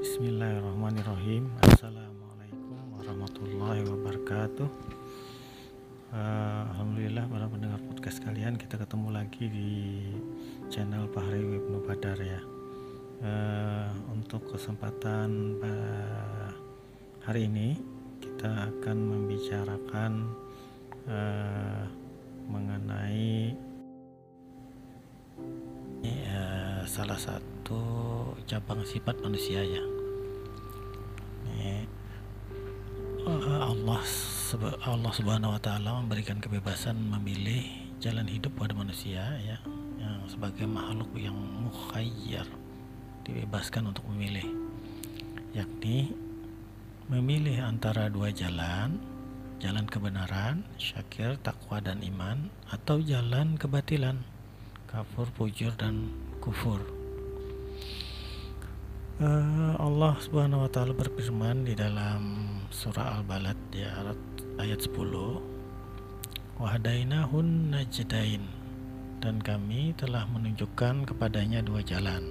Bismillahirrahmanirrahim. Assalamualaikum warahmatullahi wabarakatuh. Uh, Alhamdulillah para pendengar podcast kalian Kita ketemu lagi di channel Fahri Ibnu Badar ya. Uh, Untuk kesempatan hari ini Kita akan membicarakan uh, Mengenai uh, Salah satu cabang sifat manusia ya. Allah Allah Subhanahu wa taala memberikan kebebasan memilih jalan hidup pada manusia ya yang sebagai makhluk yang mukhayyar dibebaskan untuk memilih. Yakni memilih antara dua jalan jalan kebenaran syakir takwa dan iman atau jalan kebatilan kafur fujur dan kufur uh, Allah Subhanahu wa taala berfirman di dalam surah Al-Balad di ayat 10 Wahdainahun najdain dan kami telah menunjukkan kepadanya dua jalan.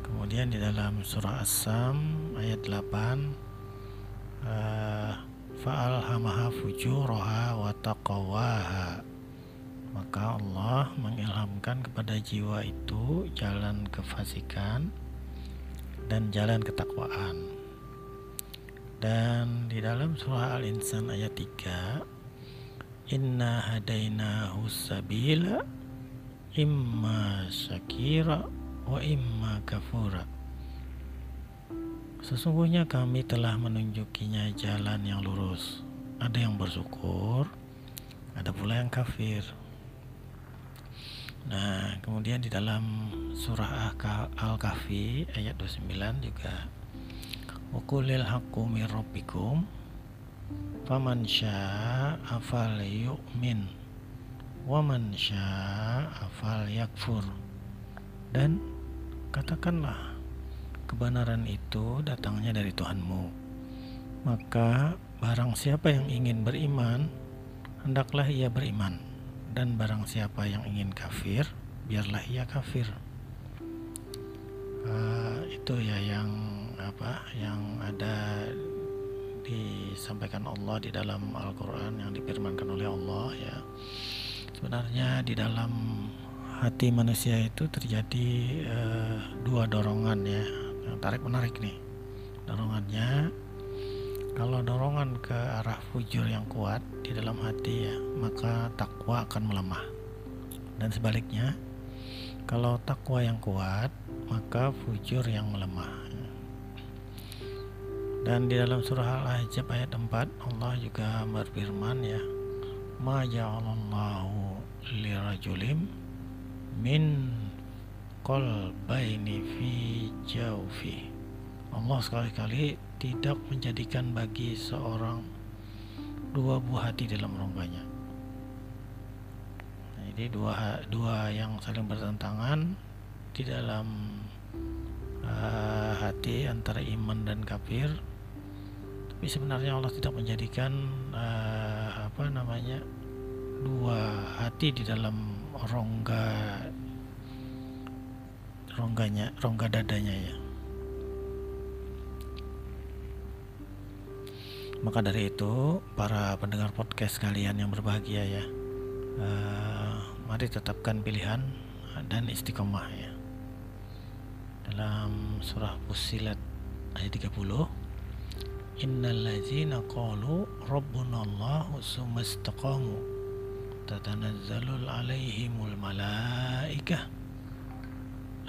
Kemudian di dalam surah As-Sam ayat 8 uh, fa'alhamaha fujuraha wa taqwaha maka Allah mengilhamkan kepada jiwa itu jalan kefasikan dan jalan ketakwaan. Dan di dalam surah Al-Insan ayat 3, Inna hadaina husabila imma syakira wa imma kafura. Sesungguhnya kami telah menunjukinya jalan yang lurus. Ada yang bersyukur, ada pula yang kafir. Nah, kemudian di dalam surah Al-Kahfi ayat 29 juga Wakulil haqqu rabbikum faman syaa'a falyu'min waman syaa'a falyakfur. Dan katakanlah kebenaran itu datangnya dari Tuhanmu. Maka barang siapa yang ingin beriman hendaklah ia beriman dan barang siapa yang ingin kafir biarlah ia kafir. Uh, itu ya yang apa yang ada disampaikan Allah di dalam Al-Quran yang difirmankan oleh Allah ya. Sebenarnya di dalam hati manusia itu terjadi uh, dua dorongan ya. Yang tarik menarik nih. Dorongannya kalau dorongan ke arah fujur yang kuat di dalam hati ya, maka takwa akan melemah. Dan sebaliknya, kalau takwa yang kuat, maka fujur yang melemah. Dan di dalam surah Al-Ahzab ayat 4 Allah juga berfirman ya, "Ma ja'alallahu lirajulim min qalbaini fi jawfi." Allah sekali-kali tidak menjadikan bagi seorang dua buah hati dalam rongganya. Nah, jadi dua dua yang saling bertentangan di dalam uh, hati antara iman dan kafir. Tapi sebenarnya Allah tidak menjadikan uh, apa namanya dua hati di dalam rongga rongganya rongga dadanya ya Maka dari itu, para pendengar podcast kalian yang berbahagia ya, uh, mari tetapkan pilihan dan istiqomah ya. Dalam surah Fusilat ayat 30, Innal ladzina qalu rabbuna Allah summa istaqamu tatanazzalu alaihimul malaikah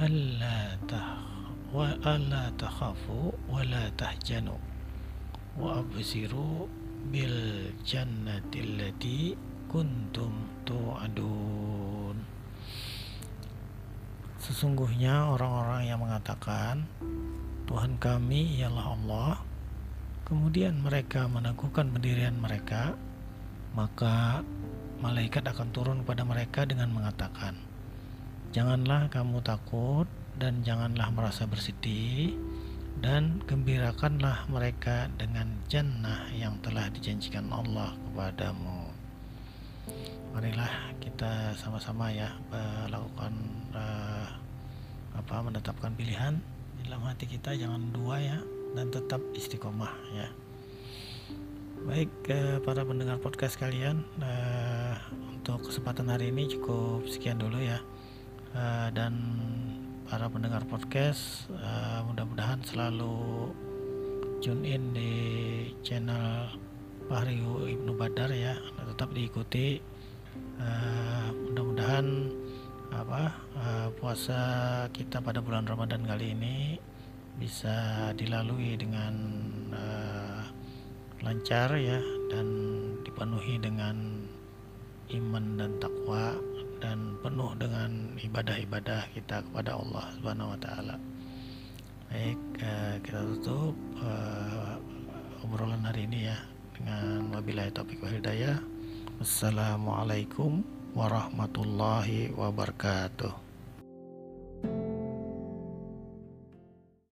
alla tah wa alla takhafu wa la tahjanu wa absiru bil jannati allati kuntum tu'adun Sesungguhnya orang-orang yang mengatakan Tuhan kami ialah Allah. Kemudian mereka meneguhkan pendirian mereka Maka malaikat akan turun kepada mereka dengan mengatakan Janganlah kamu takut dan janganlah merasa bersedih dan gembirakanlah mereka dengan jannah yang telah dijanjikan Allah kepadamu. Marilah kita sama-sama ya melakukan uh, apa menetapkan pilihan di dalam hati kita. Jangan dua ya dan tetap istiqomah ya. Baik eh, para pendengar podcast kalian eh, untuk kesempatan hari ini cukup sekian dulu ya. Eh, dan para pendengar podcast eh, mudah-mudahan selalu tune in di channel Fahri Ibnu Badar ya tetap diikuti uh, mudah-mudahan apa uh, puasa kita pada bulan Ramadan kali ini bisa dilalui dengan uh, lancar ya dan dipenuhi dengan iman dan takwa dan penuh dengan ibadah-ibadah kita kepada Allah Subhanahu wa taala. Baik, uh, kita tutup uh, obrolan hari ini ya dengan wabillahi taufik wa. Wassalamualaikum warahmatullahi wabarakatuh.